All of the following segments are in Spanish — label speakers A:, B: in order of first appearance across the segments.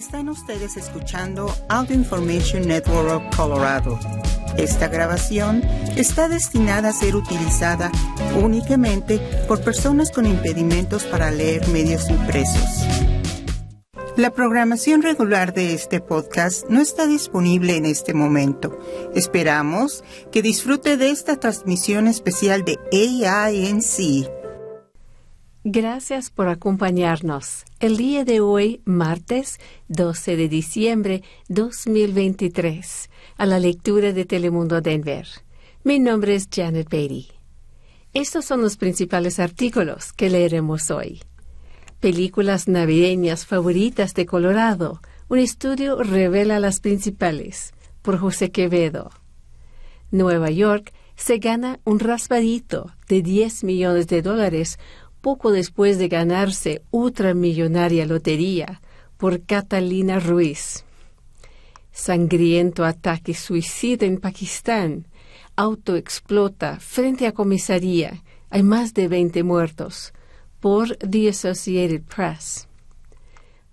A: Están ustedes escuchando Audio Information Network of Colorado. Esta grabación está destinada a ser utilizada únicamente por personas con impedimentos para leer medios impresos. La programación regular de este podcast no está disponible en este momento. Esperamos que disfrute de esta transmisión especial de AINC
B: Gracias por acompañarnos. El día de hoy, martes 12 de diciembre 2023, a la lectura de Telemundo Denver. Mi nombre es Janet Beatty. Estos son los principales artículos que leeremos hoy. Películas navideñas favoritas de Colorado. Un estudio revela las principales, por José Quevedo. Nueva York se gana un raspadito de 10 millones de dólares poco después de ganarse otra millonaria lotería por Catalina Ruiz. Sangriento ataque suicida en Pakistán. Auto explota frente a comisaría. Hay más de 20 muertos. Por The Associated Press.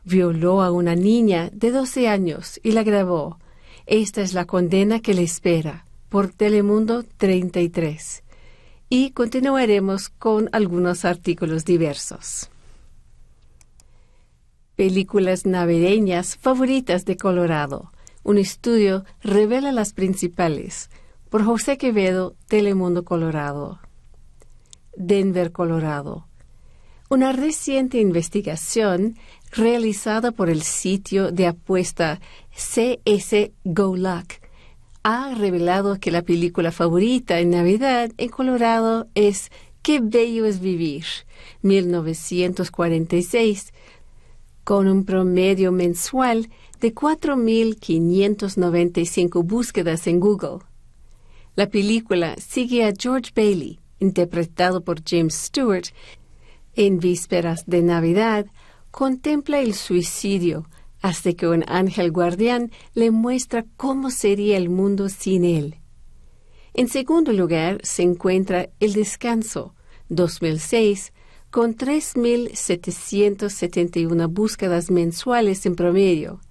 B: Violó a una niña de 12 años y la grabó. Esta es la condena que le espera. Por Telemundo 33 y continuaremos con algunos artículos diversos. Películas navideñas favoritas de Colorado. Un estudio revela las principales. Por José Quevedo, Telemundo Colorado. Denver, Colorado. Una reciente investigación realizada por el sitio de apuesta CS ha revelado que la película favorita en Navidad en Colorado es Qué bello es vivir, 1946, con un promedio mensual de 4.595 búsquedas en Google. La película sigue a George Bailey, interpretado por James Stewart, en vísperas de Navidad, contempla el suicidio hasta que un ángel guardián le muestra cómo sería el mundo sin él. En segundo lugar se encuentra El Descanso, 2006, con 3.771 búsquedas mensuales en promedio.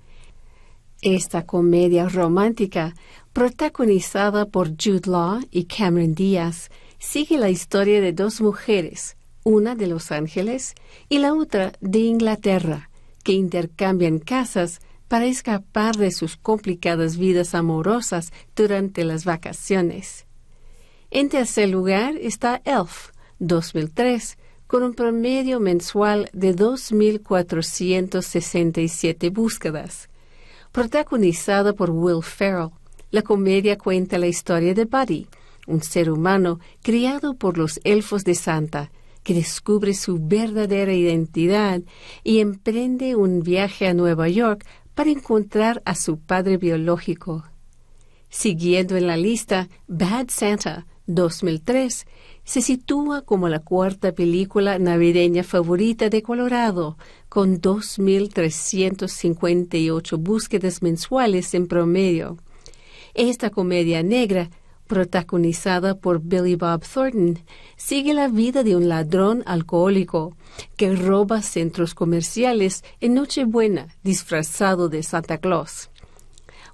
B: Esta comedia romántica, protagonizada por Jude Law y Cameron Diaz, sigue la historia de dos mujeres, una de Los Ángeles y la otra de Inglaterra, que intercambian casas para escapar de sus complicadas vidas amorosas durante las vacaciones. En tercer lugar está Elf, 2003, con un promedio mensual de 2.467 búsquedas. Protagonizada por Will Ferrell, la comedia cuenta la historia de Buddy, un ser humano criado por los elfos de Santa, que descubre su verdadera identidad y emprende un viaje a Nueva York para encontrar a su padre biológico. Siguiendo en la lista, Bad Santa 2003 se sitúa como la cuarta película navideña favorita de Colorado, con 2.358 búsquedas mensuales en promedio. Esta comedia negra protagonizada por Billy Bob Thornton, sigue la vida de un ladrón alcohólico que roba centros comerciales en Nochebuena disfrazado de Santa Claus.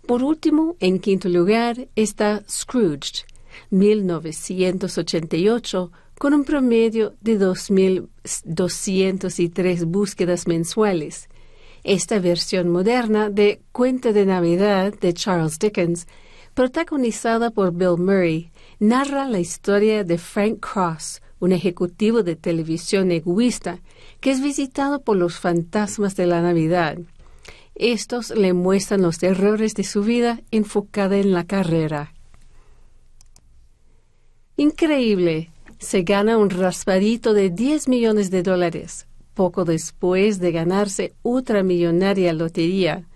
B: Por último, en quinto lugar, está Scrooged, 1988, con un promedio de 2.203 búsquedas mensuales. Esta versión moderna de Cuenta de Navidad de Charles Dickens protagonizada por Bill Murray, narra la historia de Frank Cross, un ejecutivo de televisión egoísta que es visitado por los fantasmas de la Navidad. Estos le muestran los errores de su vida enfocada en la carrera. Increíble. Se gana un raspadito de 10 millones de dólares, poco después de ganarse otra millonaria lotería.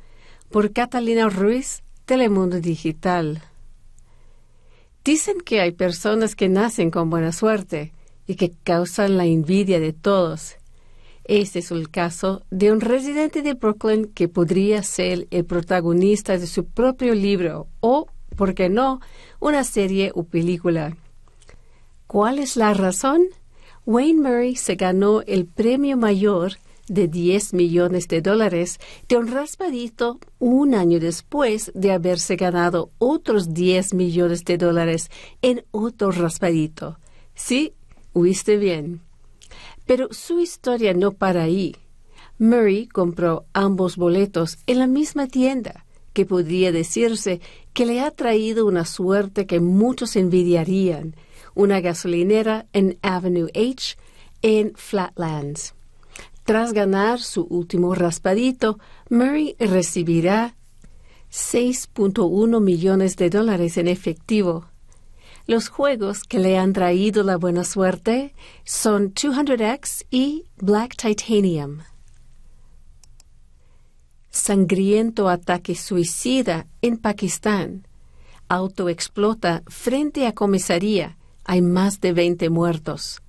B: Por Catalina Ruiz, Telemundo Digital. Dicen que hay personas que nacen con buena suerte y que causan la envidia de todos. Este es el caso de un residente de Brooklyn que podría ser el protagonista de su propio libro o, por qué no, una serie o película. ¿Cuál es la razón? Wayne Murray se ganó el premio mayor de 10 millones de dólares de un raspadito un año después de haberse ganado otros 10 millones de dólares en otro raspadito. Sí, oíste bien. Pero su historia no para ahí. Murray compró ambos boletos en la misma tienda, que podría decirse que le ha traído una suerte que muchos envidiarían, una gasolinera en Avenue H en Flatlands. Tras ganar su último raspadito, Murray recibirá 6.1 millones de dólares en efectivo. Los juegos que le han traído la buena suerte son 200X y Black Titanium. Sangriento ataque suicida en Pakistán. Auto explota frente a comisaría. Hay más de 20 muertos.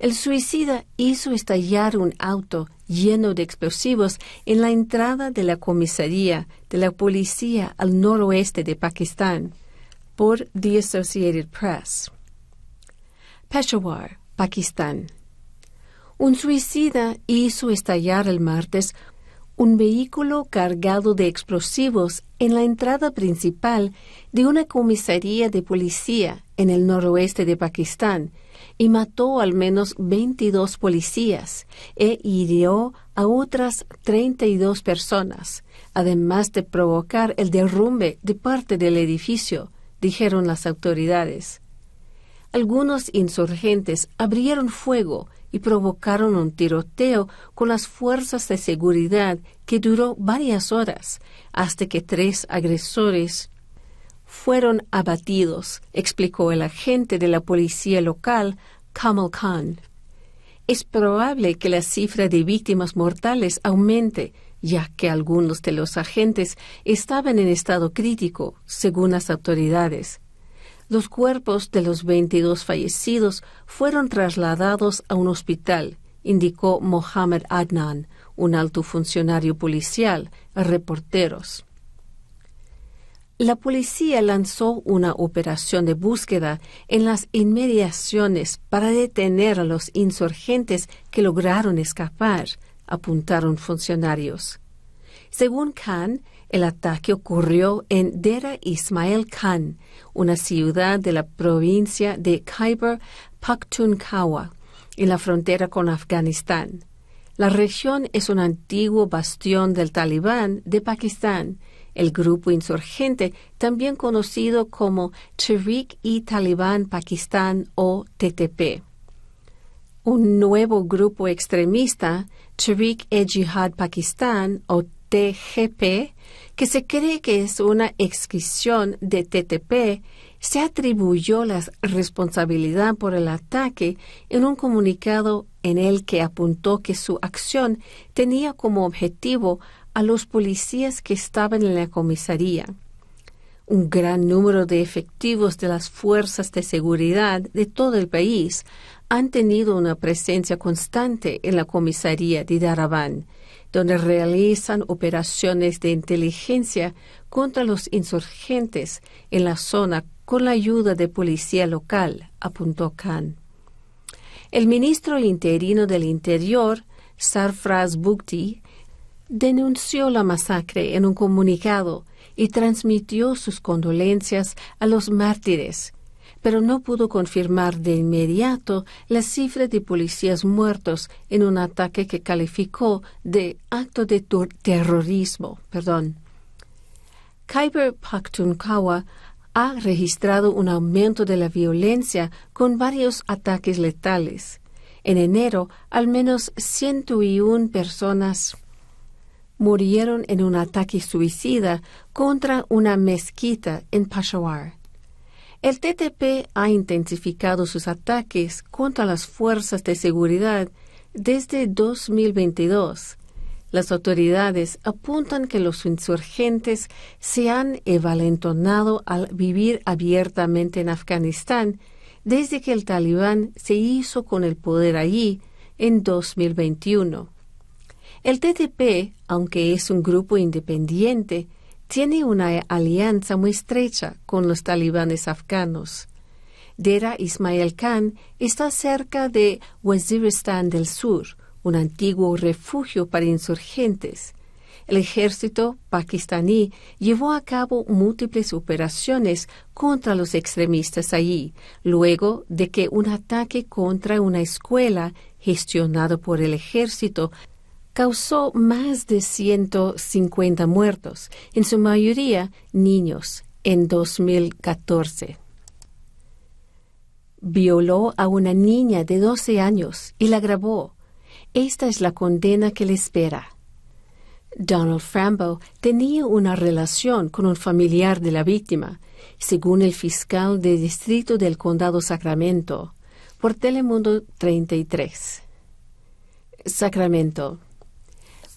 B: El suicida hizo estallar un auto lleno de explosivos en la entrada de la comisaría de la policía al noroeste de Pakistán, por The Associated Press. Peshawar, Pakistán. Un suicida hizo estallar el martes un vehículo cargado de explosivos en la entrada principal de una comisaría de policía en el noroeste de Pakistán y mató al menos 22 policías e hirió a otras 32 personas, además de provocar el derrumbe de parte del edificio, dijeron las autoridades. Algunos insurgentes abrieron fuego y provocaron un tiroteo con las fuerzas de seguridad que duró varias horas hasta que tres agresores fueron abatidos, explicó el agente de la policía local, Kamal Khan. Es probable que la cifra de víctimas mortales aumente, ya que algunos de los agentes estaban en estado crítico, según las autoridades. Los cuerpos de los 22 fallecidos fueron trasladados a un hospital, indicó Mohammed Adnan, un alto funcionario policial, a reporteros. La policía lanzó una operación de búsqueda en las inmediaciones para detener a los insurgentes que lograron escapar, apuntaron funcionarios. Según Khan, el ataque ocurrió en Dera Ismail Khan, una ciudad de la provincia de Khyber Pakhtunkhwa, en la frontera con Afganistán. La región es un antiguo bastión del Talibán de Pakistán, el grupo insurgente también conocido como Tehrik y Talibán Pakistán o TTP. Un nuevo grupo extremista, Tehrik-e-Jihad Pakistán o TGP, que se cree que es una excisión de TTP, se atribuyó la responsabilidad por el ataque en un comunicado en el que apuntó que su acción tenía como objetivo a los policías que estaban en la comisaría. Un gran número de efectivos de las fuerzas de seguridad de todo el país han tenido una presencia constante en la comisaría de Darabán, donde realizan operaciones de inteligencia contra los insurgentes en la zona con la ayuda de policía local, apuntó Khan. El ministro interino del Interior, Sarfraz Bukti, denunció la masacre en un comunicado y transmitió sus condolencias a los mártires pero no pudo confirmar de inmediato la cifra de policías muertos en un ataque que calificó de acto de terrorismo. Perdón. Khyber Pakhtunkhwa ha registrado un aumento de la violencia con varios ataques letales. En enero, al menos 101 personas murieron en un ataque suicida contra una mezquita en Peshawar. El TTP ha intensificado sus ataques contra las fuerzas de seguridad desde 2022. Las autoridades apuntan que los insurgentes se han evalentonado al vivir abiertamente en Afganistán desde que el talibán se hizo con el poder allí en 2021. El TTP, aunque es un grupo independiente, tiene una alianza muy estrecha con los talibanes afganos. Dera Ismail Khan está cerca de Waziristan del Sur, un antiguo refugio para insurgentes. El ejército pakistaní llevó a cabo múltiples operaciones contra los extremistas allí, luego de que un ataque contra una escuela gestionado por el ejército causó más de 150 muertos, en su mayoría niños, en 2014. Violó a una niña de 12 años y la grabó. Esta es la condena que le espera. Donald Frambo tenía una relación con un familiar de la víctima, según el fiscal de distrito del condado Sacramento, por Telemundo 33. Sacramento.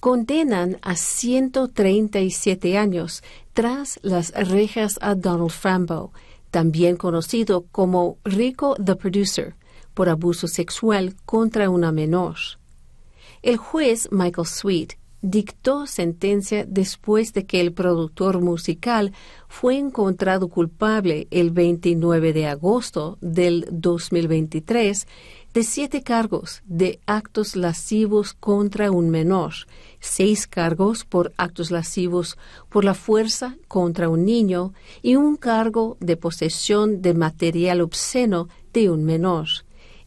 B: Condenan a 137 años tras las rejas a Donald Frambo, también conocido como Rico the Producer, por abuso sexual contra una menor. El juez Michael Sweet dictó sentencia después de que el productor musical fue encontrado culpable el 29 de agosto del 2023 de siete cargos de actos lascivos contra un menor, seis cargos por actos lascivos por la fuerza contra un niño y un cargo de posesión de material obsceno de un menor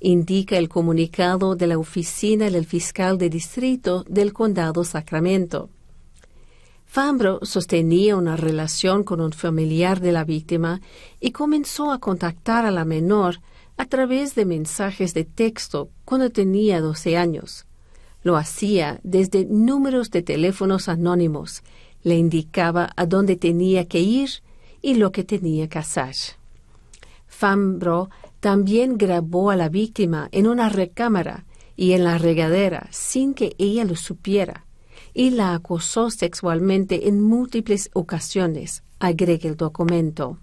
B: indica el comunicado de la oficina del fiscal de distrito del condado Sacramento. Fambro sostenía una relación con un familiar de la víctima y comenzó a contactar a la menor a través de mensajes de texto cuando tenía 12 años. Lo hacía desde números de teléfonos anónimos, le indicaba a dónde tenía que ir y lo que tenía que hacer. Fambro también grabó a la víctima en una recámara y en la regadera sin que ella lo supiera y la acosó sexualmente en múltiples ocasiones, agrega el documento.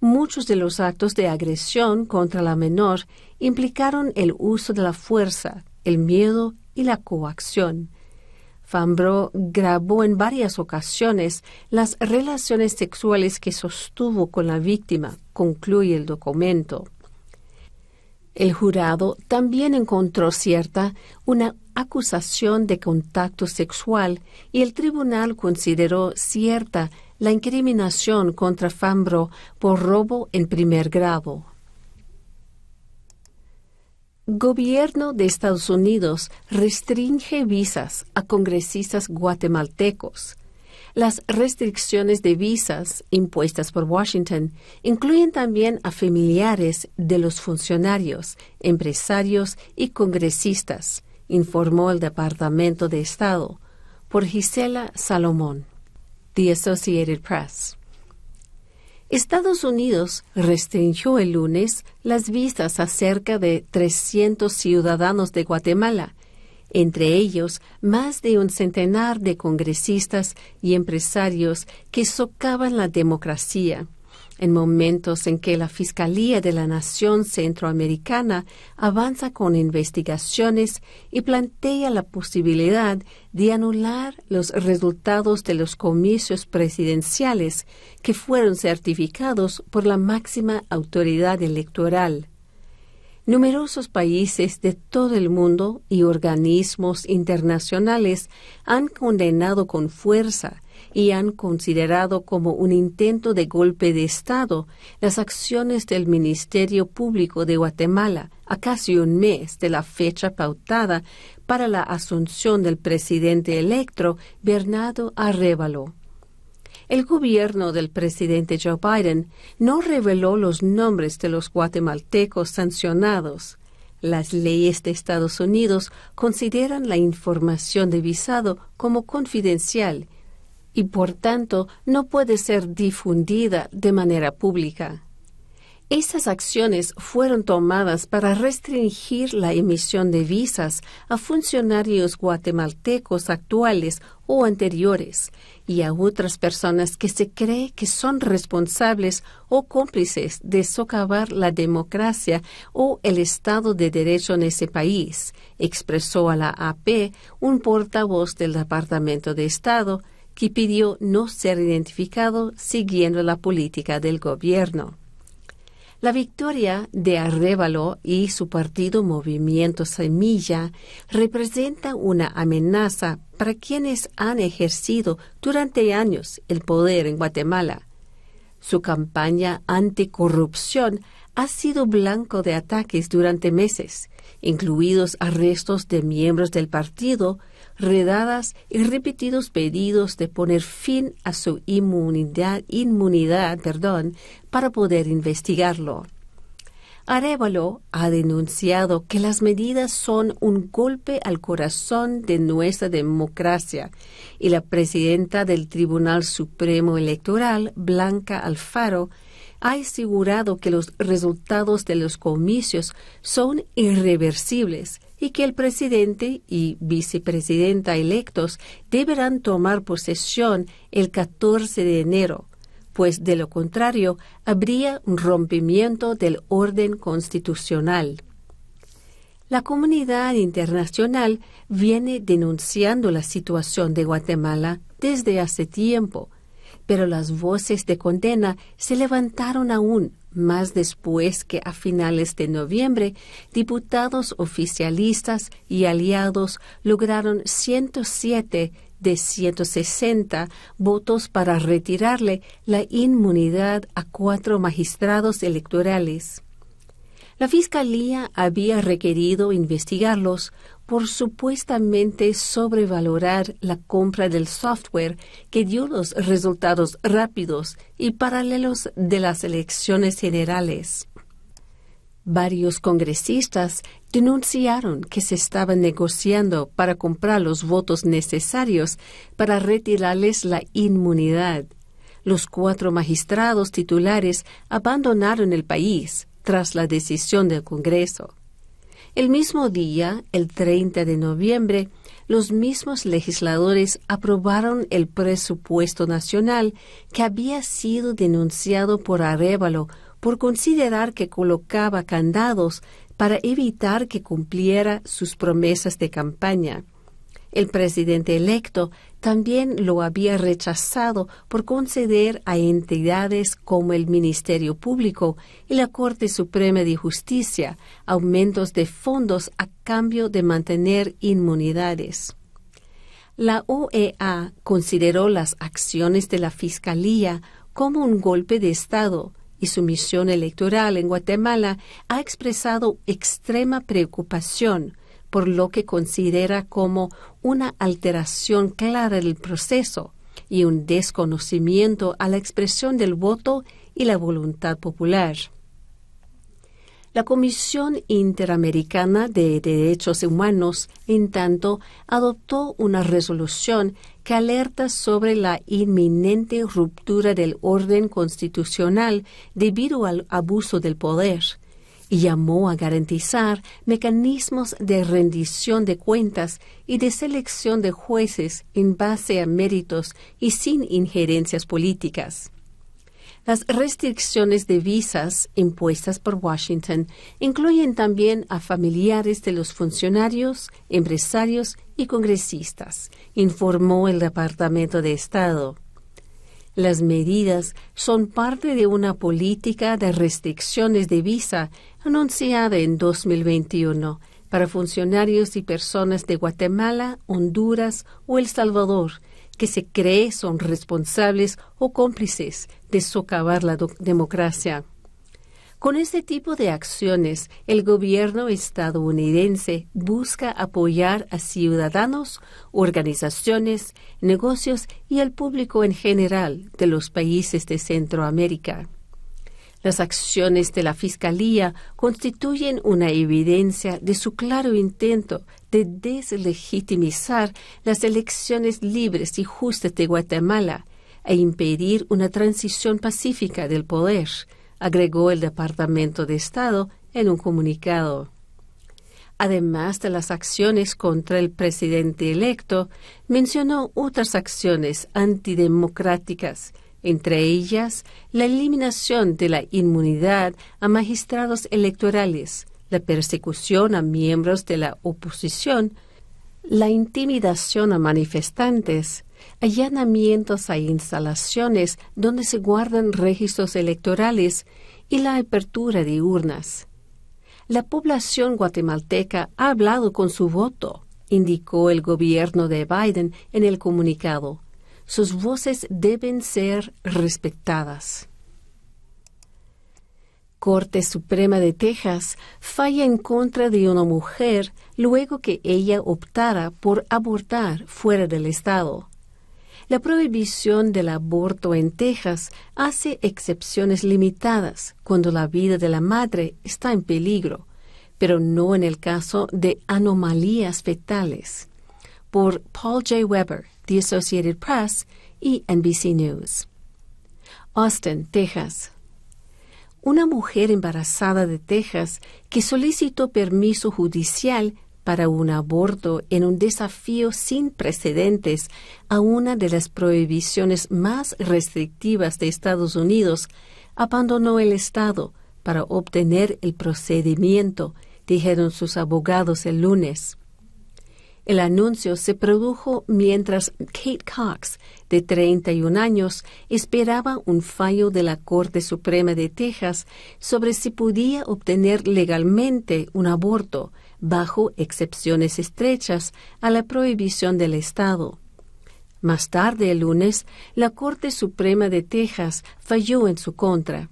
B: Muchos de los actos de agresión contra la menor implicaron el uso de la fuerza, el miedo y la coacción, Fambro grabó en varias ocasiones las relaciones sexuales que sostuvo con la víctima, concluye el documento. El jurado también encontró cierta una acusación de contacto sexual y el tribunal consideró cierta la incriminación contra Fambro por robo en primer grado. Gobierno de Estados Unidos restringe visas a congresistas guatemaltecos. Las restricciones de visas impuestas por Washington incluyen también a familiares de los funcionarios, empresarios y congresistas, informó el Departamento de Estado por Gisela Salomón. The Associated Press. Estados Unidos restringió el lunes las visas a cerca de 300 ciudadanos de Guatemala, entre ellos más de un centenar de congresistas y empresarios que socavan la democracia en momentos en que la Fiscalía de la Nación Centroamericana avanza con investigaciones y plantea la posibilidad de anular los resultados de los comicios presidenciales que fueron certificados por la máxima autoridad electoral. Numerosos países de todo el mundo y organismos internacionales han condenado con fuerza y han considerado como un intento de golpe de Estado las acciones del Ministerio Público de Guatemala a casi un mes de la fecha pautada para la asunción del presidente electo Bernardo Arevalo. El gobierno del presidente Joe Biden no reveló los nombres de los guatemaltecos sancionados. Las leyes de Estados Unidos consideran la información de visado como confidencial y por tanto no puede ser difundida de manera pública. Estas acciones fueron tomadas para restringir la emisión de visas a funcionarios guatemaltecos actuales o anteriores y a otras personas que se cree que son responsables o cómplices de socavar la democracia o el Estado de Derecho en ese país, expresó a la AP un portavoz del Departamento de Estado que pidió no ser identificado siguiendo la política del gobierno. La victoria de Arrévalo y su partido Movimiento Semilla representa una amenaza para quienes han ejercido durante años el poder en Guatemala. Su campaña anticorrupción ha sido blanco de ataques durante meses, incluidos arrestos de miembros del partido, redadas y repetidos pedidos de poner fin a su inmunidad, inmunidad perdón, para poder investigarlo. Arevalo ha denunciado que las medidas son un golpe al corazón de nuestra democracia y la presidenta del Tribunal Supremo Electoral, Blanca Alfaro, ha asegurado que los resultados de los comicios son irreversibles y que el presidente y vicepresidenta electos deberán tomar posesión el 14 de enero, pues de lo contrario habría un rompimiento del orden constitucional. La comunidad internacional viene denunciando la situación de Guatemala desde hace tiempo, pero las voces de condena se levantaron aún más después que a finales de noviembre diputados oficialistas y aliados lograron 107 de 160 votos para retirarle la inmunidad a cuatro magistrados electorales. La Fiscalía había requerido investigarlos por supuestamente sobrevalorar la compra del software que dio los resultados rápidos y paralelos de las elecciones generales. Varios congresistas denunciaron que se estaba negociando para comprar los votos necesarios para retirarles la inmunidad. Los cuatro magistrados titulares abandonaron el país tras la decisión del Congreso. El mismo día, el 30 de noviembre, los mismos legisladores aprobaron el presupuesto nacional que había sido denunciado por Arevalo por considerar que colocaba candados para evitar que cumpliera sus promesas de campaña. El presidente electo también lo había rechazado por conceder a entidades como el Ministerio Público y la Corte Suprema de Justicia aumentos de fondos a cambio de mantener inmunidades. La OEA consideró las acciones de la Fiscalía como un golpe de Estado y su misión electoral en Guatemala ha expresado extrema preocupación por lo que considera como una alteración clara del proceso y un desconocimiento a la expresión del voto y la voluntad popular. La Comisión Interamericana de Derechos Humanos, en tanto, adoptó una resolución que alerta sobre la inminente ruptura del orden constitucional debido al abuso del poder y llamó a garantizar mecanismos de rendición de cuentas y de selección de jueces en base a méritos y sin injerencias políticas. Las restricciones de visas impuestas por Washington incluyen también a familiares de los funcionarios, empresarios y congresistas, informó el Departamento de Estado. Las medidas son parte de una política de restricciones de visa anunciada en 2021 para funcionarios y personas de Guatemala, Honduras o El Salvador que se cree son responsables o cómplices de socavar la democracia. Con este tipo de acciones, el gobierno estadounidense busca apoyar a ciudadanos, organizaciones, negocios y al público en general de los países de Centroamérica. Las acciones de la Fiscalía constituyen una evidencia de su claro intento de deslegitimizar las elecciones libres y justas de Guatemala e impedir una transición pacífica del poder, agregó el Departamento de Estado en un comunicado. Además de las acciones contra el presidente electo, mencionó otras acciones antidemocráticas entre ellas la eliminación de la inmunidad a magistrados electorales, la persecución a miembros de la oposición, la intimidación a manifestantes, allanamientos a instalaciones donde se guardan registros electorales y la apertura de urnas. La población guatemalteca ha hablado con su voto, indicó el gobierno de Biden en el comunicado. Sus voces deben ser respetadas. Corte Suprema de Texas falla en contra de una mujer luego que ella optara por abortar fuera del estado. La prohibición del aborto en Texas hace excepciones limitadas cuando la vida de la madre está en peligro, pero no en el caso de anomalías fetales. Por Paul J. Weber, The Associated Press y NBC News. Austin, Texas una mujer embarazada de Texas que solicitó permiso judicial para un aborto en un desafío sin precedentes a una de las prohibiciones más restrictivas de Estados Unidos, abandonó el Estado para obtener el procedimiento, dijeron sus abogados el lunes. El anuncio se produjo mientras Kate Cox, de 31 años, esperaba un fallo de la Corte Suprema de Texas sobre si podía obtener legalmente un aborto bajo excepciones estrechas a la prohibición del Estado. Más tarde el lunes, la Corte Suprema de Texas falló en su contra.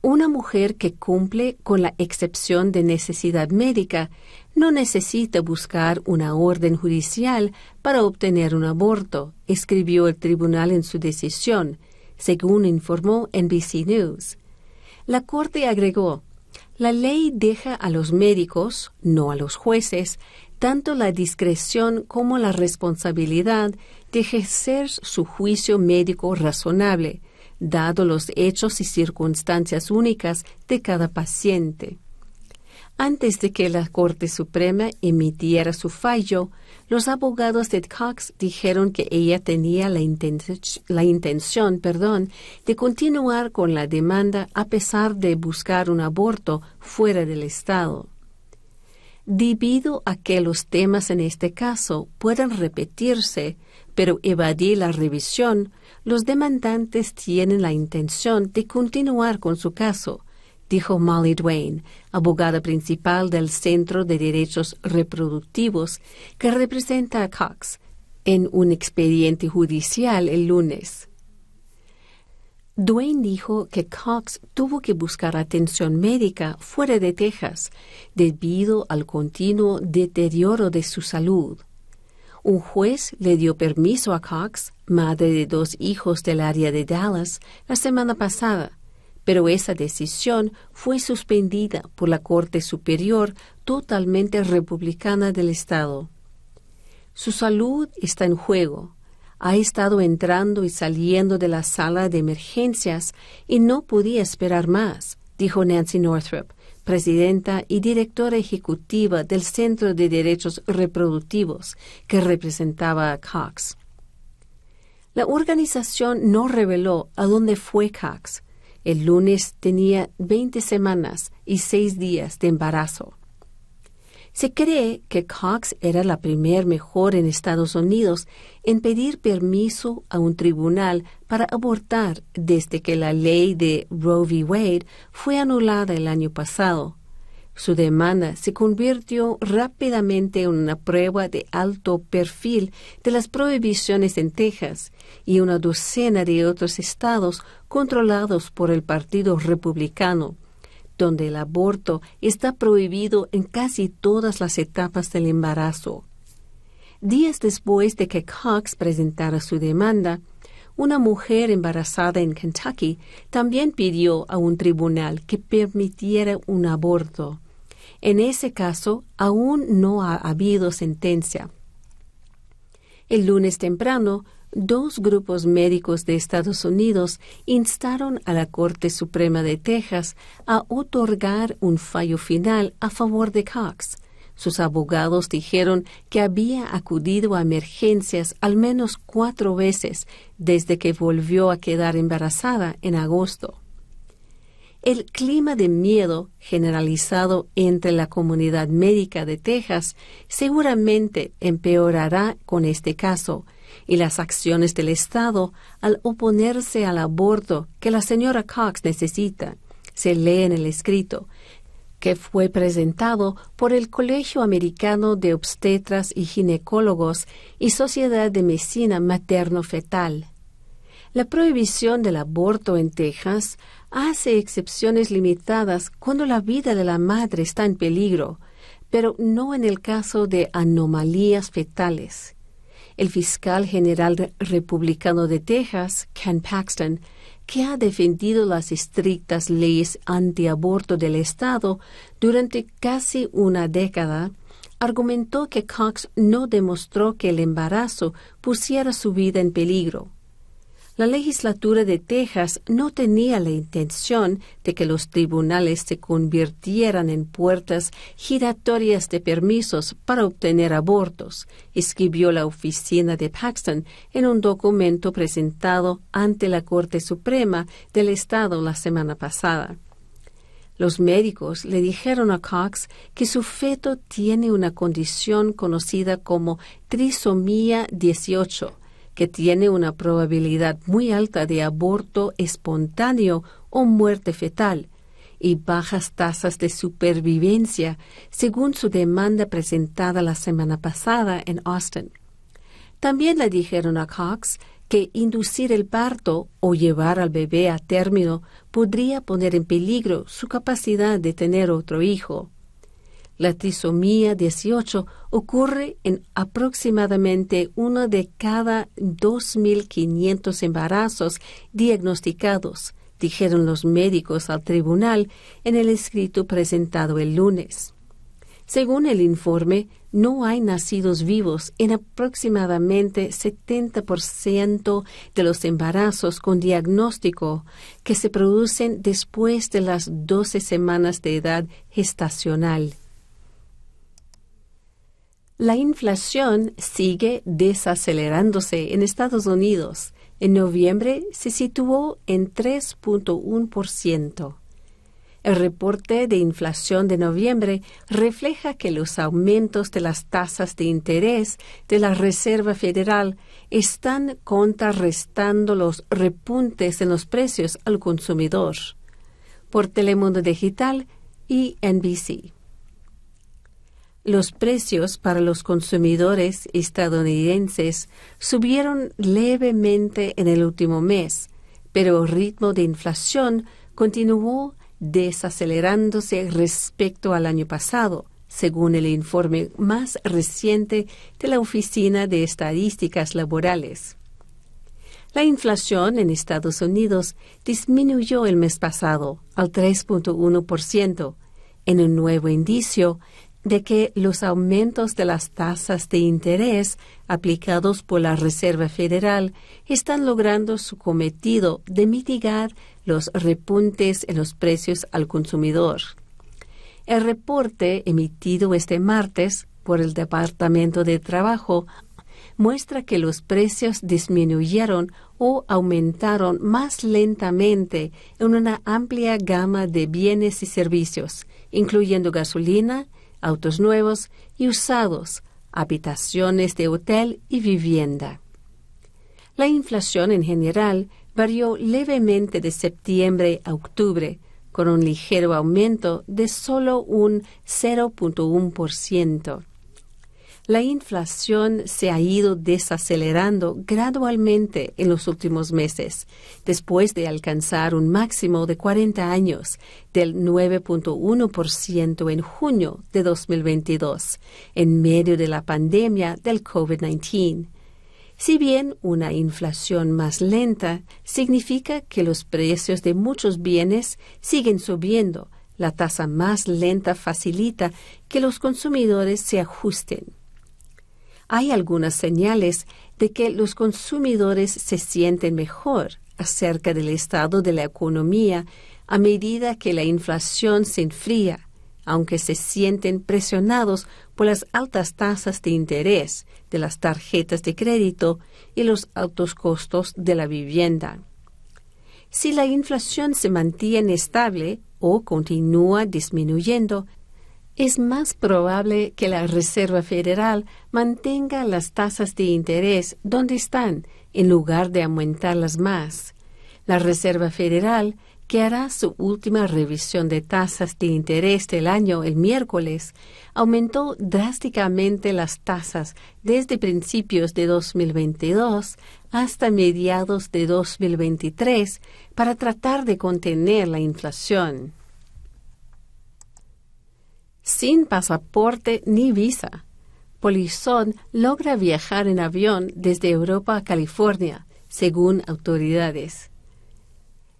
B: Una mujer que cumple con la excepción de necesidad médica no necesita buscar una orden judicial para obtener un aborto, escribió el tribunal en su decisión, según informó NBC News. La Corte agregó, la ley deja a los médicos, no a los jueces, tanto la discreción como la responsabilidad de ejercer su juicio médico razonable, dado los hechos y circunstancias únicas de cada paciente. Antes de que la Corte Suprema emitiera su fallo, los abogados de Cox dijeron que ella tenía la, intención perdón, de continuar con la demanda a pesar de buscar un aborto fuera del Estado. Debido a que los temas en este caso pueden repetirse, pero evadir la revisión, los demandantes tienen la intención de continuar con su caso, dijo Molly Dwayne, abogada principal del Centro de Derechos Reproductivos, que representa a Cox, en un expediente judicial el lunes. Dwayne dijo que Cox tuvo que buscar atención médica fuera de Texas debido al continuo deterioro de su salud. Un juez le dio permiso a Cox, madre de dos hijos del área de Dallas, la semana pasada, pero esa decisión fue suspendida por la Corte Superior totalmente republicana del Estado. Su salud está en juego. Ha estado entrando y saliendo de la sala de emergencias y no podía esperar más, dijo Nancy Northrop, presidenta y directora ejecutiva del Centro de Derechos Reproductivos, que representaba a Cox. La organización no reveló a dónde fue Cox. El lunes tenía 20 semanas y seis días de embarazo. Se cree que Cox era la primer mejor en Estados Unidos en pedir permiso a un tribunal para abortar desde que la ley de Roe v. Wade fue anulada el año pasado. Su demanda se convirtió rápidamente en una prueba de alto perfil de las prohibiciones en Texas y una docena de otros estados controlados por el Partido Republicano donde el aborto está prohibido en casi todas las etapas del embarazo. Días después de que Cox presentara su demanda, una mujer embarazada en Kentucky también pidió a un tribunal que permitiera un aborto. En ese caso, aún no ha habido sentencia. El lunes temprano, dos grupos médicos de Estados Unidos instaron a la Corte Suprema de Texas a otorgar un fallo final a favor de Cox. Sus abogados dijeron que había acudido a emergencias al menos cuatro veces desde que volvió a quedar embarazada en agosto. El clima de miedo generalizado entre la comunidad médica de Texas seguramente empeorará con este caso, y las acciones del Estado al oponerse al aborto que la señora Cox necesita, se lee en el escrito, que fue presentado por el Colegio Americano de Obstetras y Ginecólogos y Sociedad de Medicina Materno-Fetal. La prohibición del aborto en Texas hace excepciones limitadas cuando la vida de la madre está en peligro, pero no en el caso de anomalías fetales. El fiscal general republicano de Texas, Ken Paxton, que ha defendido las estrictas leyes antiaborto del Estado durante casi una década, argumentó que Cox no demostró que el embarazo pusiera su vida en peligro la legislatura de Texas no tenía la intención de que los tribunales se convirtieran en puertas giratorias de permisos para obtener abortos, escribió la oficina de Paxton en un documento presentado ante la Corte Suprema del Estado la semana pasada. Los médicos le dijeron a Cox que su feto tiene una condición conocida como trisomía 18, que tiene una probabilidad muy alta de aborto espontáneo o muerte fetal y bajas tasas de supervivencia, según su demanda presentada la semana pasada en Austin. También le dijeron a Cox que inducir el parto o llevar al bebé a término podría poner en peligro su capacidad de tener otro hijo. La trisomía 18 ocurre en aproximadamente uno de cada 2.500 embarazos diagnosticados, dijeron los médicos al tribunal en el escrito presentado el lunes. Según el informe, no hay nacidos vivos en aproximadamente 70% de los embarazos con diagnóstico que se producen después de las 12 semanas de edad gestacional. La inflación sigue desacelerándose en Estados Unidos. En noviembre se situó en 3.1%. El reporte de inflación de noviembre refleja que los aumentos de las tasas de interés de la Reserva Federal están contrarrestando los repuntes en los precios al consumidor. Por Telemundo Digital y NBC. Los precios para los consumidores estadounidenses subieron levemente en el último mes, pero el ritmo de inflación continuó desacelerándose respecto al año pasado, según el informe más reciente de la Oficina de Estadísticas Laborales. La inflación en Estados Unidos disminuyó el mes pasado al 3.1%, en un nuevo indicio de que los aumentos de las tasas de interés aplicados por la Reserva Federal están logrando su cometido de mitigar los repuntes en los precios al consumidor. El reporte emitido este martes por el Departamento de Trabajo muestra que los precios disminuyeron o aumentaron más lentamente en una amplia gama de bienes y servicios, incluyendo gasolina, autos nuevos y usados, habitaciones de hotel y vivienda. La inflación en general varió levemente de septiembre a octubre, con un ligero aumento de solo un 0.1% la inflación se ha ido desacelerando gradualmente en los últimos meses, después de alcanzar un máximo de 40 años del 9.1% en junio de 2022, en medio de la pandemia del COVID-19. Si bien una inflación más lenta significa que los precios de muchos bienes siguen subiendo, la tasa más lenta facilita que los consumidores se ajusten hay algunas señales de que los consumidores se sienten mejor acerca del estado de la economía a medida que la inflación se enfría, aunque se sienten presionados por las altas tasas de interés de las tarjetas de crédito y los altos costos de la vivienda. Si la inflación se mantiene estable o continúa disminuyendo, es más probable que la Reserva Federal mantenga las tasas de interés donde están en lugar de aumentarlas más. La Reserva Federal que hará su última revisión de tasas de interés del año el miércoles, aumentó drásticamente las tasas desde principios de 2022 hasta mediados de 2023 para tratar de contener la inflación. Sin pasaporte ni visa, Polizón logra viajar en avión desde Europa a California, según autoridades.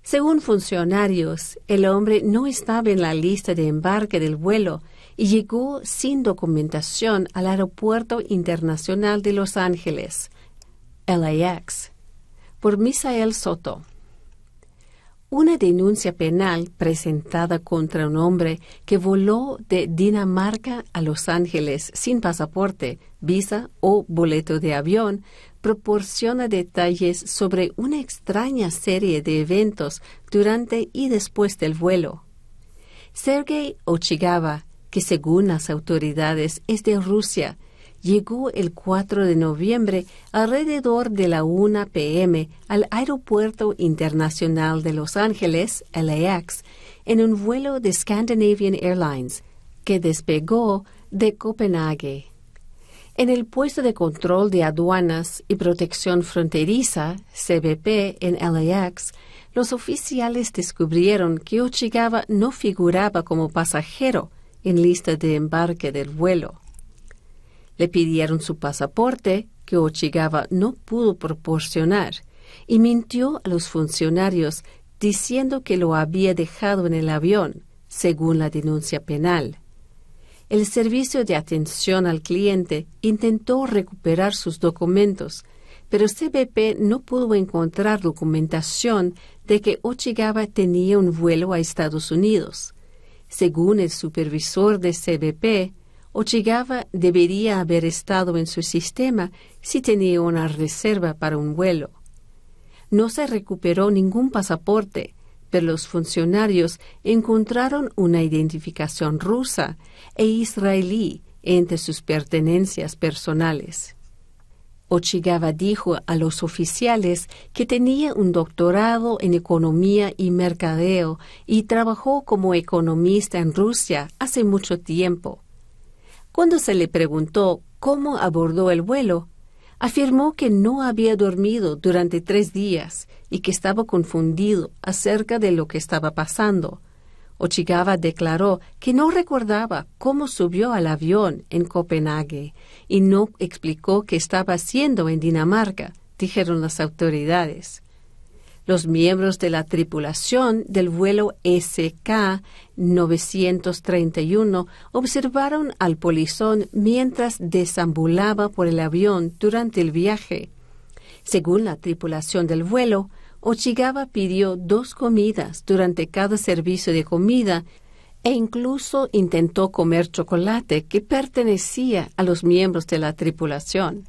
B: Según funcionarios, el hombre no estaba en la lista de embarque del vuelo y llegó sin documentación al Aeropuerto Internacional de Los Ángeles, LAX, por Misael Soto. Una denuncia penal presentada contra un hombre que voló de Dinamarca a Los Ángeles sin pasaporte, visa o boleto de avión proporciona detalles sobre una extraña serie de eventos durante y después del vuelo. Sergei Ochigava, que según las autoridades es de Rusia, llegó el 4 de noviembre alrededor de la 1 p.m. al Aeropuerto Internacional de Los Ángeles, LAX, en un vuelo de Scandinavian Airlines, que despegó de Copenhague. En el puesto de control de aduanas y protección fronteriza, CBP, en LAX, los oficiales descubrieron que Ochigava no figuraba como pasajero en lista de embarque del vuelo. Le pidieron su pasaporte, que Ochigava no pudo proporcionar, y mintió a los funcionarios diciendo que lo había dejado en el avión, según la denuncia penal el servicio de atención al cliente intentó recuperar sus documentos, pero CBP no pudo encontrar documentación de que Ochigava tenía un vuelo a Estados Unidos. Según el supervisor de CBP, Ochigava debería haber estado en su sistema si tenía una reserva para un vuelo. No se recuperó ningún pasaporte, pero los funcionarios encontraron una identificación rusa e israelí entre sus pertenencias personales. Ochigava dijo a los oficiales que tenía un doctorado en economía y mercadeo y trabajó como economista en Rusia hace mucho tiempo. Cuando se le preguntó cómo abordó el vuelo, afirmó que no había dormido durante tres días y que estaba confundido acerca de lo que estaba pasando. Ochigava declaró que no recordaba cómo subió al avión en Copenhague y no explicó qué estaba haciendo en Dinamarca, dijeron las autoridades. Los miembros de la tripulación del vuelo SK-931 observaron al polizón mientras desambulaba por el avión durante el viaje. Según la tripulación del vuelo, Ochigava pidió dos comidas durante cada servicio de comida e incluso intentó comer chocolate que pertenecía a los miembros de la tripulación.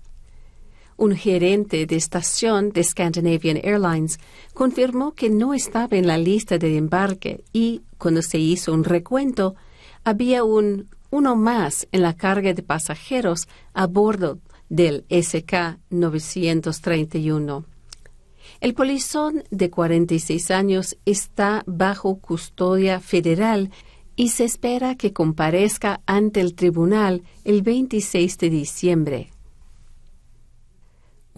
B: Un gerente de estación de Scandinavian Airlines confirmó que no estaba en la lista de embarque y, cuando se hizo un recuento, había un uno más en la carga de pasajeros a bordo del SK-931. El polizón de 46 años está bajo custodia federal y se espera que comparezca ante el tribunal el 26 de diciembre.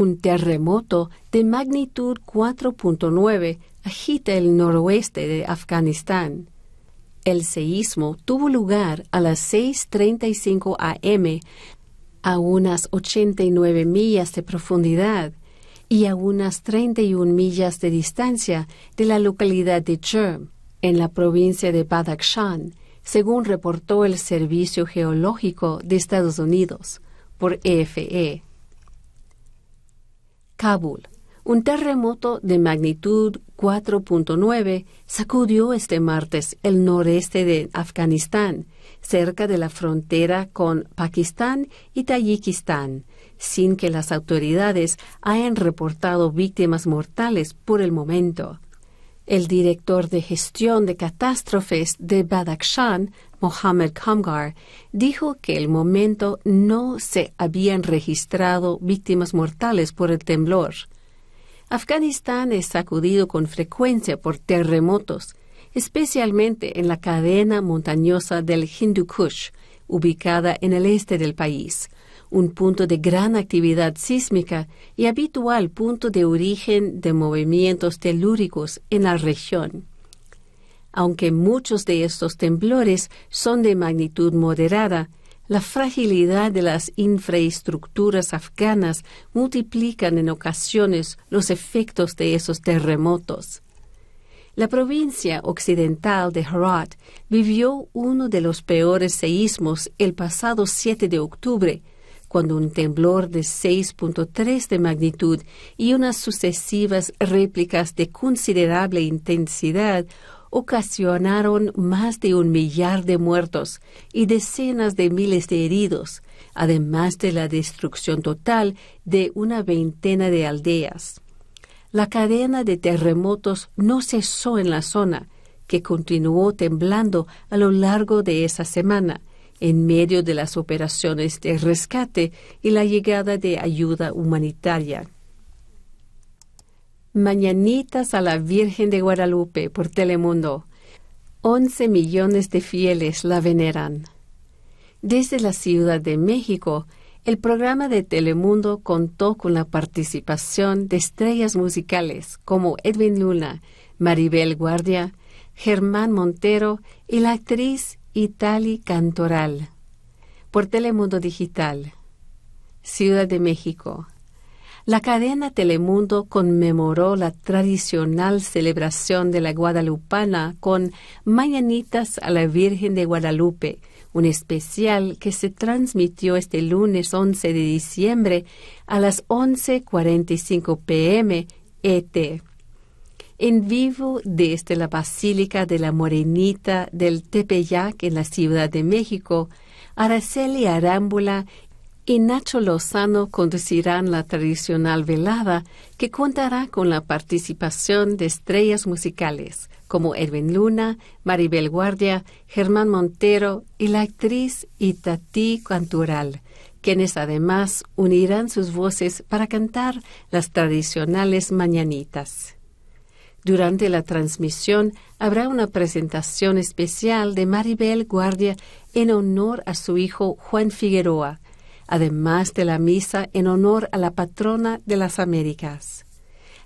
B: Un terremoto de magnitud 4.9 agita el noroeste de Afganistán. El seísmo tuvo lugar a las 6.35 am a unas 89 millas de profundidad y a unas 31 millas de distancia de la localidad de Cherm, en la provincia de Badakhshan, según reportó el Servicio Geológico de Estados Unidos por EFE. Kabul. Un terremoto de magnitud 4.9 sacudió este martes el noreste de Afganistán, cerca de la frontera con Pakistán y Tayikistán, sin que las autoridades hayan reportado víctimas mortales por el momento. El director de gestión de catástrofes de Badakhshan, Mohammed Kamgar, dijo que el momento no se habían registrado víctimas mortales por el temblor. Afganistán es sacudido con frecuencia por terremotos, especialmente en la cadena montañosa del Hindu Kush, ubicada en el este del país, un punto de gran actividad sísmica y habitual punto de origen de movimientos telúricos en la región. Aunque muchos de estos temblores son de magnitud moderada, la fragilidad de las infraestructuras afganas multiplican en ocasiones los efectos de esos terremotos. La provincia occidental de Herat vivió uno de los peores seísmos el pasado 7 de octubre, cuando un temblor de 6.3 de magnitud y unas sucesivas réplicas de considerable intensidad ocasionaron más de un millar de muertos y decenas de miles de heridos, además de la destrucción total de una veintena de aldeas. La cadena de terremotos no cesó en la zona, que continuó temblando a lo largo de esa semana, en medio de las operaciones de rescate y la llegada de ayuda humanitaria. Mañanitas a la Virgen de Guadalupe por Telemundo. Once millones de fieles la veneran. Desde la Ciudad de México, el programa de Telemundo contó con la participación de estrellas musicales como Edwin Luna, Maribel Guardia, Germán Montero y la actriz Itali Cantoral. Por Telemundo Digital. Ciudad de México, la cadena Telemundo conmemoró la tradicional celebración de la Guadalupana con Mañanitas a la Virgen de Guadalupe, un especial que se transmitió este lunes 11 de diciembre a las 11.45 pm ET. En vivo desde la Basílica de la Morenita del Tepeyac en la Ciudad de México, Araceli Arámbula y Nacho Lozano conducirán la tradicional velada que contará con la participación de estrellas musicales como Edwin Luna, Maribel Guardia, Germán Montero y la actriz Itatí Cantural, quienes además unirán sus voces para cantar las tradicionales mañanitas. Durante la transmisión habrá una presentación especial de Maribel Guardia en honor a su hijo Juan Figueroa, además de la misa en honor a la patrona de las Américas.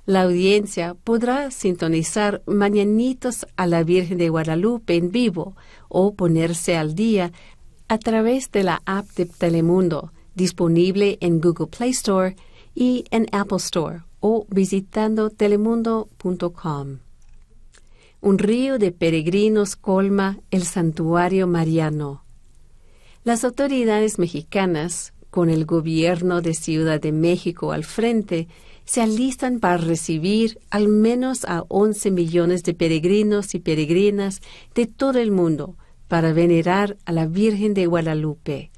B: La audiencia podrá sintonizar Mañanitos a la Virgen de Guadalupe en vivo o ponerse al día a través de la app de Telemundo, disponible en Google Play Store y en Apple Store o visitando telemundo.com. Un río de peregrinos colma el santuario mariano. Las autoridades mexicanas con el gobierno de Ciudad de México al frente, se alistan para recibir al menos a 11 millones de peregrinos y peregrinas de todo el mundo para venerar a la Virgen de Guadalupe,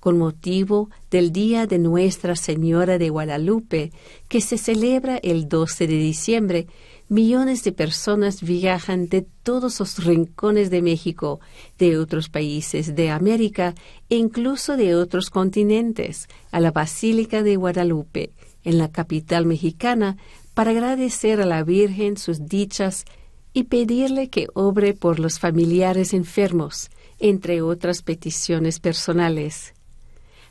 B: con motivo del Día de Nuestra Señora de Guadalupe, que se celebra el 12 de diciembre millones de personas viajan de todos los rincones de México, de otros países de América e incluso de otros continentes a la Basílica de Guadalupe, en la capital mexicana, para agradecer a la Virgen sus dichas y pedirle que obre por los familiares enfermos, entre otras peticiones personales.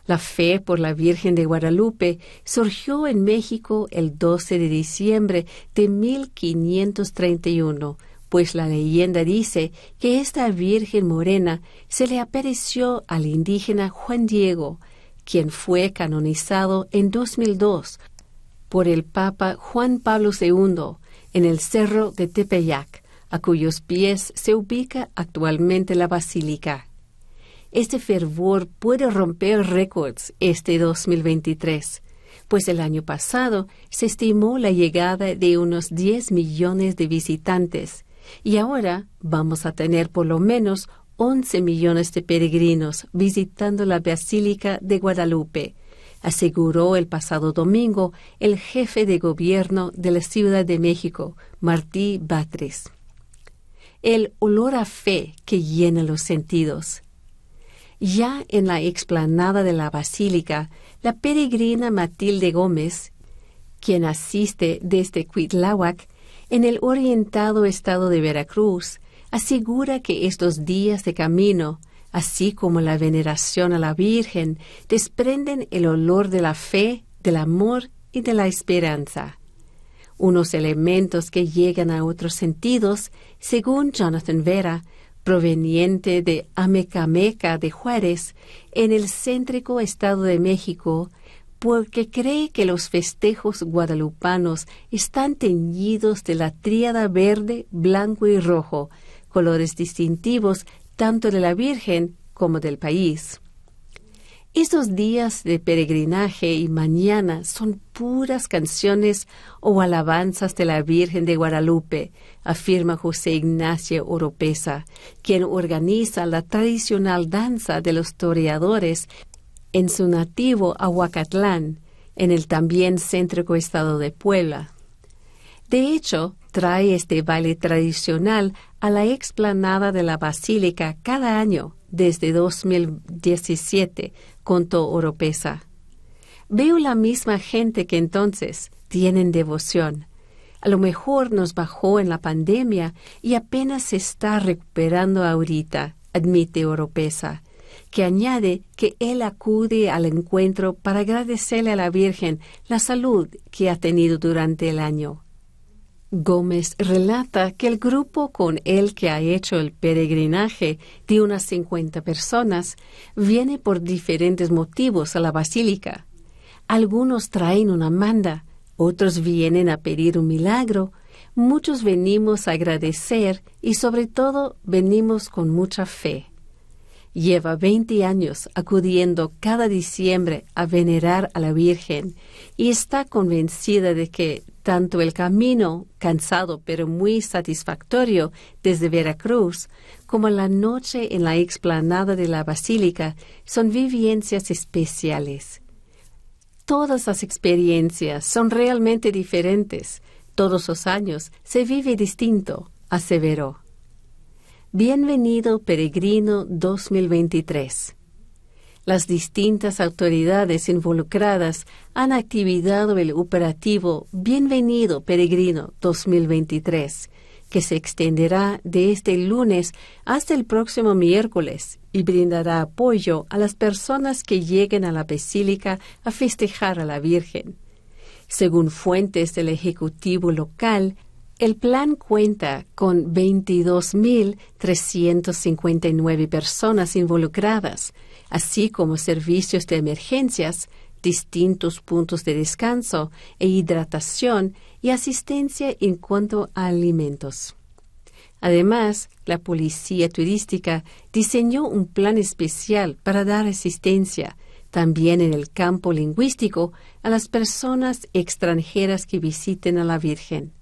B: La fe por la Virgen de Guadalupe surgió en México el 12 de diciembre de 1531, pues la leyenda dice que esta Virgen morena se le apareció al indígena Juan Diego, quien fue canonizado en 2002 por el Papa Juan Pablo II en el Cerro de Tepeyac, a cuyos pies se ubica actualmente la basílica. Este fervor puede romper récords este 2023, pues el año pasado se estimó la llegada de unos 10 millones de visitantes y ahora vamos a tener por lo menos 11 millones de peregrinos visitando la Basílica de Guadalupe, aseguró el pasado domingo el jefe de gobierno de la Ciudad de México, Martí Batres. El olor a fe que llena los sentidos ya en la explanada de la basílica, la peregrina Matilde Gómez quien asiste desde Cuitláhuac, en el orientado estado de Veracruz, asegura que estos días de camino, así como la veneración a la Virgen, desprenden el olor de la fe, del amor y de la esperanza. Unos elementos que llegan a otros sentidos, según Jonathan Vera, proveniente de Amecameca de Juárez, en el céntrico Estado de México, porque cree que los festejos guadalupanos están teñidos de la tríada verde, blanco y rojo, colores distintivos tanto de la Virgen como del país. Estos días de peregrinaje y mañana son puras canciones o alabanzas de la Virgen de Guadalupe, afirma José Ignacio Oropesa, quien organiza la tradicional danza de los toreadores en su nativo Aguacatlán, en el también céntrico estado de Puebla. De hecho, trae este baile tradicional a la explanada de la Basílica cada año desde 2017, contó Oropesa. Veo la misma gente que entonces tienen devoción. A lo mejor nos bajó en la pandemia y apenas se está recuperando ahorita, admite Oropesa, que añade que él acude al encuentro para agradecerle a la Virgen la salud que ha tenido durante el año. Gómez relata que el grupo con el que ha hecho el peregrinaje de unas 50 personas viene por diferentes motivos a la basílica. Algunos traen una manda, otros vienen a pedir un milagro, muchos venimos a agradecer y sobre todo venimos con mucha fe. Lleva 20 años acudiendo cada diciembre a venerar a la Virgen y está convencida de que tanto el camino, cansado pero muy satisfactorio desde Veracruz, como la noche en la explanada de la basílica son vivencias especiales. Todas las experiencias son realmente diferentes. Todos los años se vive distinto, aseveró. Bienvenido Peregrino 2023. Las distintas autoridades involucradas han activado el operativo Bienvenido Peregrino 2023, que se extenderá de este lunes hasta el próximo miércoles y brindará apoyo a las personas que lleguen a la basílica a festejar a la Virgen. Según fuentes del Ejecutivo local, el plan cuenta con 22.359 personas involucradas, así como servicios de emergencias, distintos puntos de descanso e hidratación y asistencia en cuanto a alimentos. Además, la Policía Turística diseñó un plan especial para dar asistencia, también en el campo lingüístico, a las personas extranjeras que visiten a la Virgen.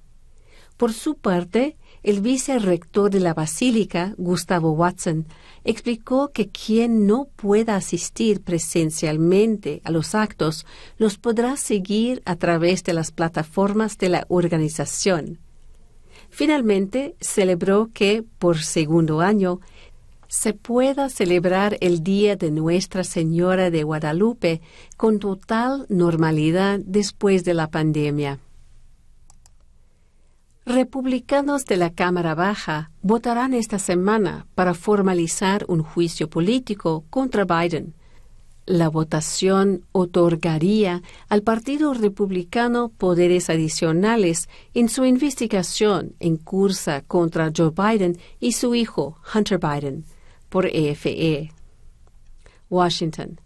B: Por su parte, el vicerrector de la Basílica, Gustavo Watson, explicó que quien no pueda asistir presencialmente a los actos los podrá seguir a través de las plataformas de la organización. Finalmente, celebró que, por segundo año, se pueda celebrar el Día de Nuestra Señora de Guadalupe con total normalidad después de la pandemia. Republicanos de la Cámara Baja votarán esta semana para formalizar un juicio político contra Biden. La votación otorgaría al Partido Republicano poderes adicionales en su investigación en cursa contra Joe Biden y su hijo Hunter Biden por EFE. E. Washington.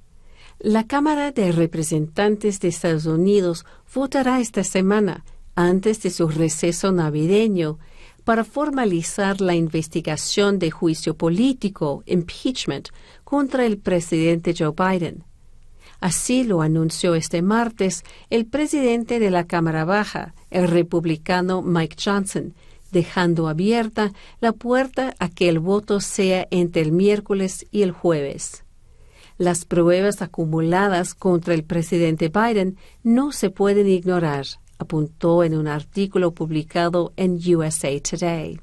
B: La Cámara de Representantes de Estados Unidos votará esta semana antes de su receso navideño para formalizar la investigación de juicio político, impeachment, contra el presidente Joe Biden. Así lo anunció este martes el presidente de la Cámara Baja, el republicano Mike Johnson, dejando abierta la puerta a que el voto sea entre el miércoles y el jueves. Las pruebas acumuladas contra el presidente Biden no se pueden ignorar apuntó en un artículo publicado en USA Today.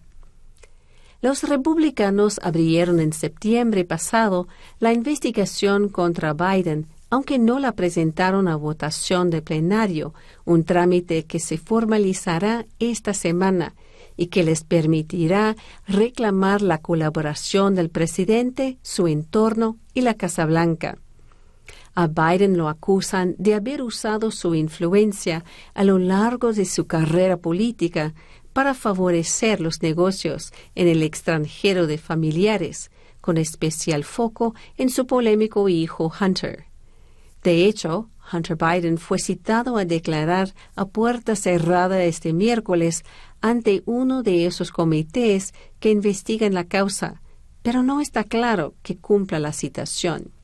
B: Los republicanos abrieron en septiembre pasado la investigación contra Biden aunque no la presentaron a votación de plenario, un trámite que se formalizará esta semana y que les permitirá reclamar la colaboración del presidente, su entorno y la Casa Blanca. A Biden lo acusan de haber usado su influencia a lo largo de su carrera política para favorecer los negocios en el extranjero de familiares, con especial foco en su polémico hijo Hunter. De hecho, Hunter Biden fue citado a declarar a puerta cerrada este miércoles ante uno de esos comités que investigan la causa, pero no está claro que cumpla la citación.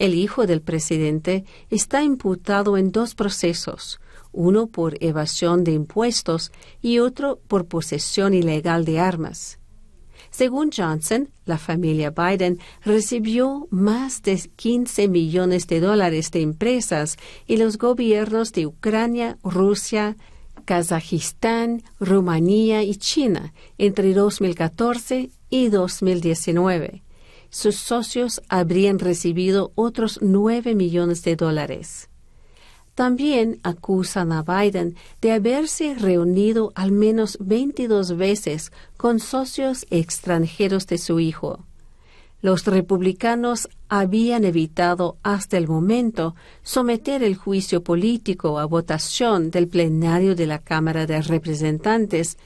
B: El hijo del presidente está imputado en dos procesos, uno por evasión de impuestos y otro por posesión ilegal de armas. Según Johnson, la familia Biden recibió más de 15 millones de dólares de empresas y los gobiernos de Ucrania, Rusia, Kazajistán, Rumanía y China entre 2014 y 2019. Sus socios habrían recibido otros 9 millones de dólares. También acusan a Biden de haberse reunido al menos 22 veces con socios extranjeros de su hijo. Los republicanos habían evitado hasta el momento someter el juicio político a votación del plenario de la Cámara de Representantes,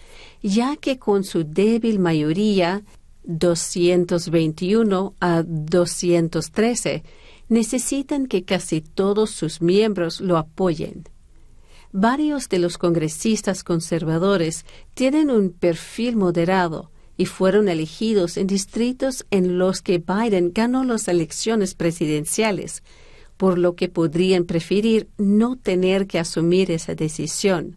B: ya que con su débil mayoría 221 a 213 necesitan que casi todos sus miembros lo apoyen. Varios de los congresistas conservadores tienen un perfil moderado y fueron elegidos en distritos en los que Biden ganó las elecciones presidenciales, por lo que podrían preferir no tener que asumir esa decisión.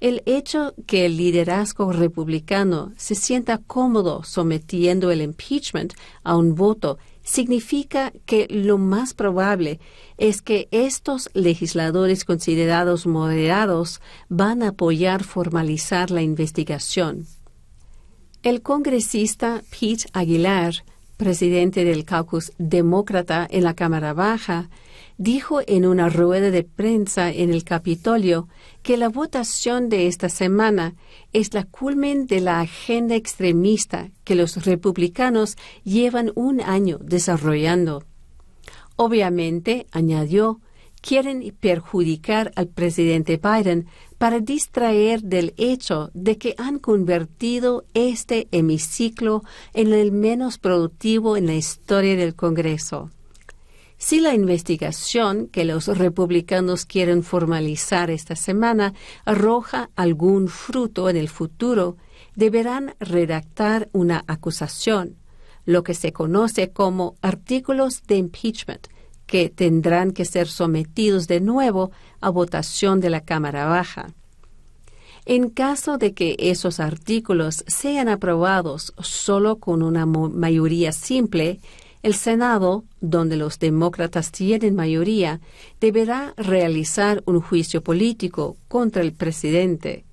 B: El hecho que el liderazgo republicano se sienta cómodo sometiendo el impeachment a un voto significa que lo más probable es que estos legisladores considerados moderados van a apoyar formalizar la investigación. El congresista Pete Aguilar, presidente del caucus demócrata en la Cámara Baja, dijo en una rueda de prensa en el Capitolio que la votación de esta semana es la culmen de la agenda extremista que los republicanos llevan un año desarrollando. Obviamente, añadió, quieren perjudicar al presidente Biden para distraer del hecho de que han convertido este hemiciclo en el menos productivo en la historia del Congreso. Si la investigación que los republicanos quieren formalizar esta semana arroja algún fruto en el futuro, deberán redactar una acusación, lo que se conoce como artículos de impeachment, que tendrán que ser sometidos de nuevo a votación de la Cámara Baja. En caso de que esos artículos sean aprobados solo con una mayoría simple, el Senado, donde los demócratas tienen mayoría, deberá realizar un juicio político contra el presidente.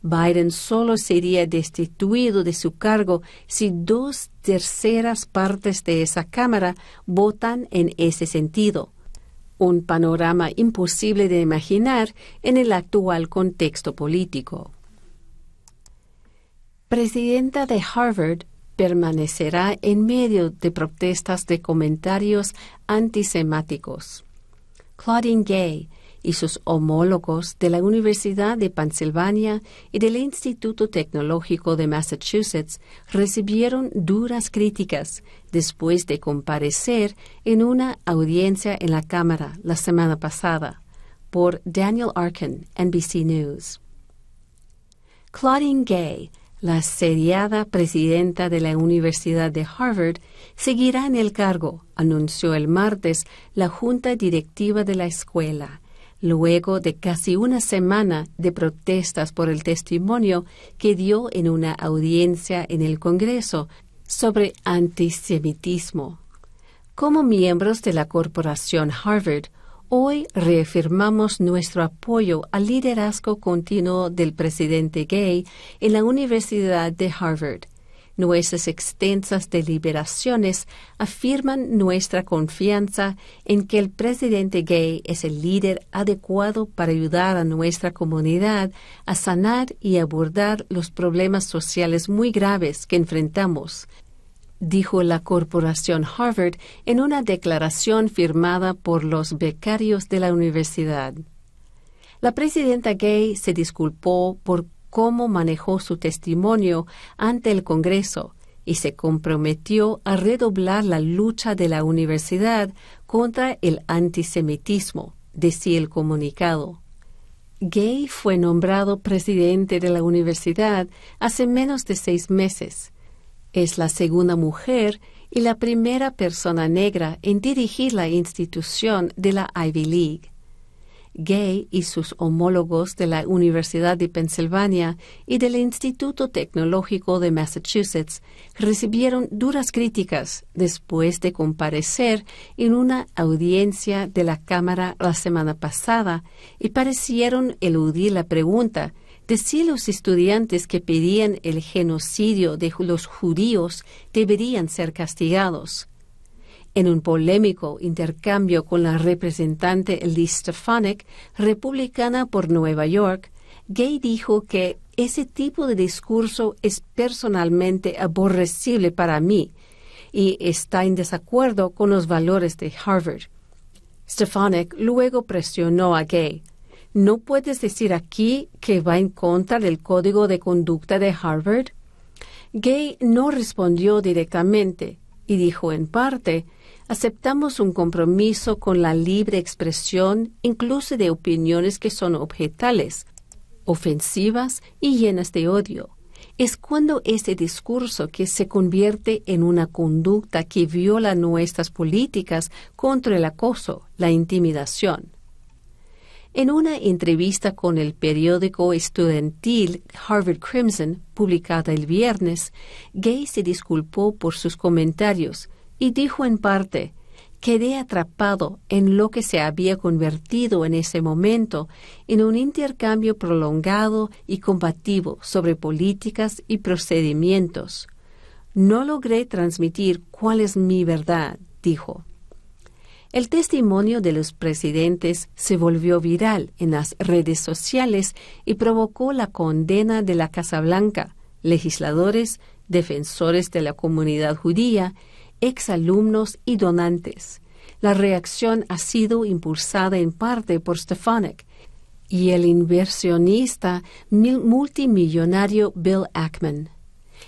B: Biden solo sería destituido de su cargo si dos terceras partes de esa Cámara votan en ese sentido. Un panorama imposible de imaginar en el actual contexto político. Presidenta de Harvard permanecerá en medio de protestas de comentarios antisemáticos. Claudine Gay y sus homólogos de la Universidad de Pensilvania y del Instituto Tecnológico de Massachusetts recibieron duras críticas después de comparecer en una audiencia en la Cámara la semana pasada por Daniel Arkin, NBC News. Claudine Gay la seriada presidenta de la Universidad de Harvard seguirá en el cargo, anunció el martes la junta directiva de la escuela, luego de casi una semana de protestas por el testimonio que dio en una audiencia en el Congreso sobre antisemitismo. Como miembros de la corporación Harvard, Hoy reafirmamos nuestro apoyo al liderazgo continuo del presidente Gay en la Universidad de Harvard. Nuestras extensas deliberaciones afirman nuestra confianza en que el presidente Gay es el líder adecuado para ayudar a nuestra comunidad a sanar y abordar los problemas sociales muy graves que enfrentamos, dijo la corporación Harvard en una declaración firmada por los becarios de la universidad. La presidenta Gay se disculpó por cómo manejó su testimonio ante el Congreso y se comprometió a redoblar la lucha de la universidad contra el antisemitismo, decía el comunicado. Gay fue nombrado presidente de la universidad hace menos de seis meses. Es la segunda mujer y la primera persona negra en dirigir la institución de la Ivy League. Gay y sus homólogos de la Universidad de Pensilvania y del Instituto Tecnológico de Massachusetts recibieron duras críticas después de comparecer en una audiencia de la Cámara la semana pasada y parecieron eludir la pregunta de si los estudiantes que pedían el genocidio de los judíos deberían ser castigados. En un polémico intercambio con la representante Liz Stefanik, republicana por Nueva York, Gay dijo que ese tipo de discurso es personalmente aborrecible para mí y está en desacuerdo con los valores de Harvard. Stefanik luego presionó a Gay. ¿No puedes decir aquí que va en contra del código de conducta de Harvard? Gay no respondió directamente y dijo en parte aceptamos un compromiso con la libre expresión incluso de opiniones que son objetales, ofensivas y llenas de odio. Es cuando ese discurso que se convierte en una conducta que viola nuestras políticas contra el acoso, la intimidación. En una entrevista con el periódico estudiantil Harvard Crimson, publicada el viernes, Gay se disculpó por sus comentarios y dijo en parte, quedé atrapado en lo que se había convertido en ese momento en un intercambio prolongado y combativo sobre políticas y procedimientos. No logré transmitir cuál es mi verdad, dijo. El testimonio de los presidentes se volvió viral en las redes sociales y provocó la condena de la Casa Blanca, legisladores, defensores de la comunidad judía exalumnos y donantes. La reacción ha sido impulsada en parte por Stefanik y el inversionista multimillonario Bill Ackman.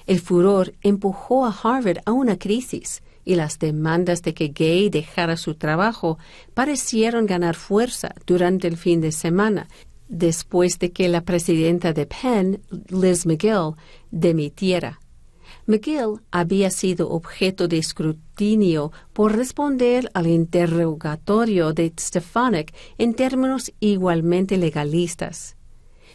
B: El furor empujó a Harvard a una crisis y las demandas de que Gay dejara su trabajo parecieron ganar fuerza durante el fin de semana, después de que la presidenta de Penn, Liz McGill, demitiera. McGill había sido objeto de escrutinio por responder al interrogatorio de Stefanik en términos igualmente legalistas.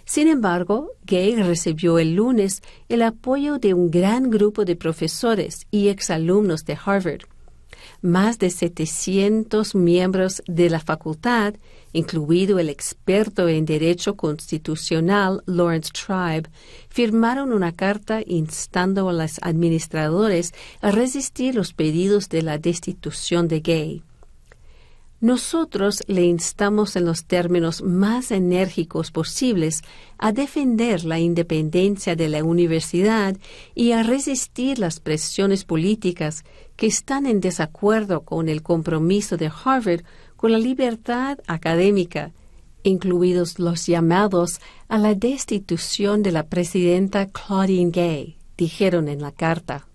B: Sin embargo, Gay recibió el lunes el apoyo de un gran grupo de profesores y exalumnos de Harvard. Más de 700 miembros de la facultad incluido el experto en derecho constitucional Lawrence Tribe, firmaron una carta instando a los administradores a resistir los pedidos de la destitución de Gay. Nosotros le instamos en los términos más enérgicos posibles a defender la independencia de la universidad y a resistir las presiones políticas que están en desacuerdo con el compromiso de Harvard con la libertad académica, incluidos los llamados a la destitución de la presidenta Claudine Gay, dijeron en la carta.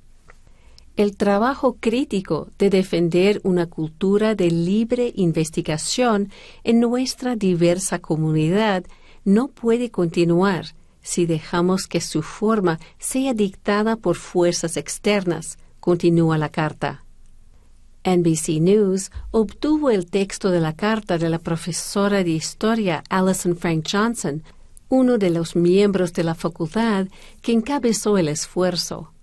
B: El trabajo crítico de defender una cultura de libre investigación en nuestra diversa comunidad no puede continuar si dejamos que su forma sea dictada por fuerzas externas, continúa la carta. NBC News obtuvo el texto de la carta de la profesora de historia Alison Frank Johnson, uno de los miembros de la facultad que encabezó el esfuerzo.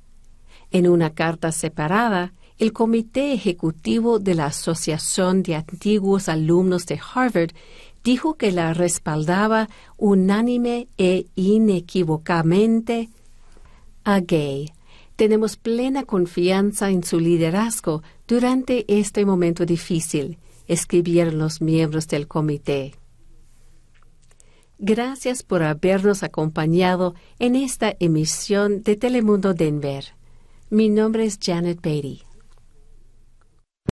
B: En una carta separada, el Comité Ejecutivo de la Asociación de Antiguos Alumnos de Harvard dijo que la respaldaba unánime e inequívocamente a Gay Tenemos plena confianza en su liderazgo durante este momento difícil, escribieron los miembros del comité. Gracias por habernos acompañado en esta emisión de Telemundo Denver. Mi nombre es Janet Beatty.